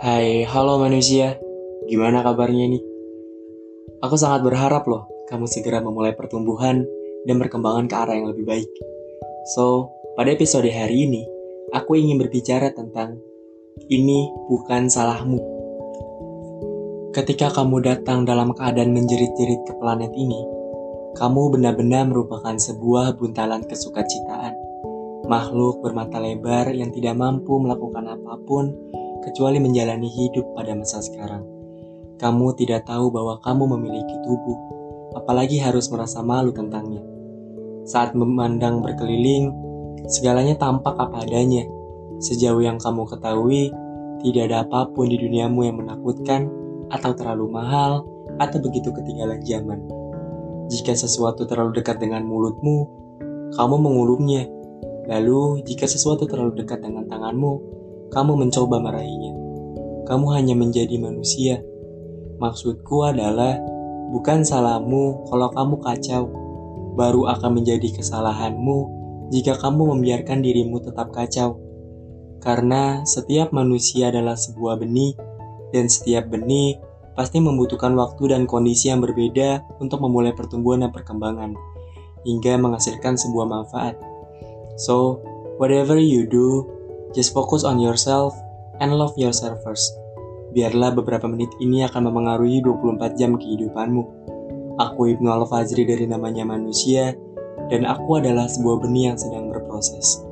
Hai, halo manusia. Gimana kabarnya nih? Aku sangat berharap loh kamu segera memulai pertumbuhan dan perkembangan ke arah yang lebih baik. So, pada episode hari ini, aku ingin berbicara tentang ini bukan salahmu. Ketika kamu datang dalam keadaan menjerit-jerit ke planet ini, kamu benar-benar merupakan sebuah buntalan kesukacitaan. Makhluk bermata lebar yang tidak mampu melakukan apa pun kecuali menjalani hidup pada masa sekarang. Kamu tidak tahu bahwa kamu memiliki tubuh, apalagi harus merasa malu tentangnya. Saat memandang berkeliling, segalanya tampak apa adanya. Sejauh yang kamu ketahui, tidak ada apa pun di duniamu yang menakutkan, atau terlalu mahal, atau begitu ketinggalan zaman. Jika sesuatu terlalu dekat dengan mulutmu, kamu mengulumnya. Lalu, jika sesuatu terlalu dekat dengan tanganmu, kamu mencoba meraihnya. Kamu hanya menjadi manusia. Maksudku adalah, bukan salahmu kalau kamu kacau. Baru akan menjadi kesalahanmu jika kamu membiarkan dirimu tetap kacau. Karena setiap manusia adalah sebuah benih, dan setiap benih pasti membutuhkan waktu dan kondisi yang berbeda untuk memulai pertumbuhan dan perkembangan, hingga menghasilkan sebuah manfaat. So, whatever you do, just focus on yourself and love yourself first. Biarlah beberapa menit ini akan memengaruhi 24 jam kehidupanmu. Aku Ibnu Al-Fazri dari namanya manusia, dan aku adalah sebuah benih yang sedang berproses.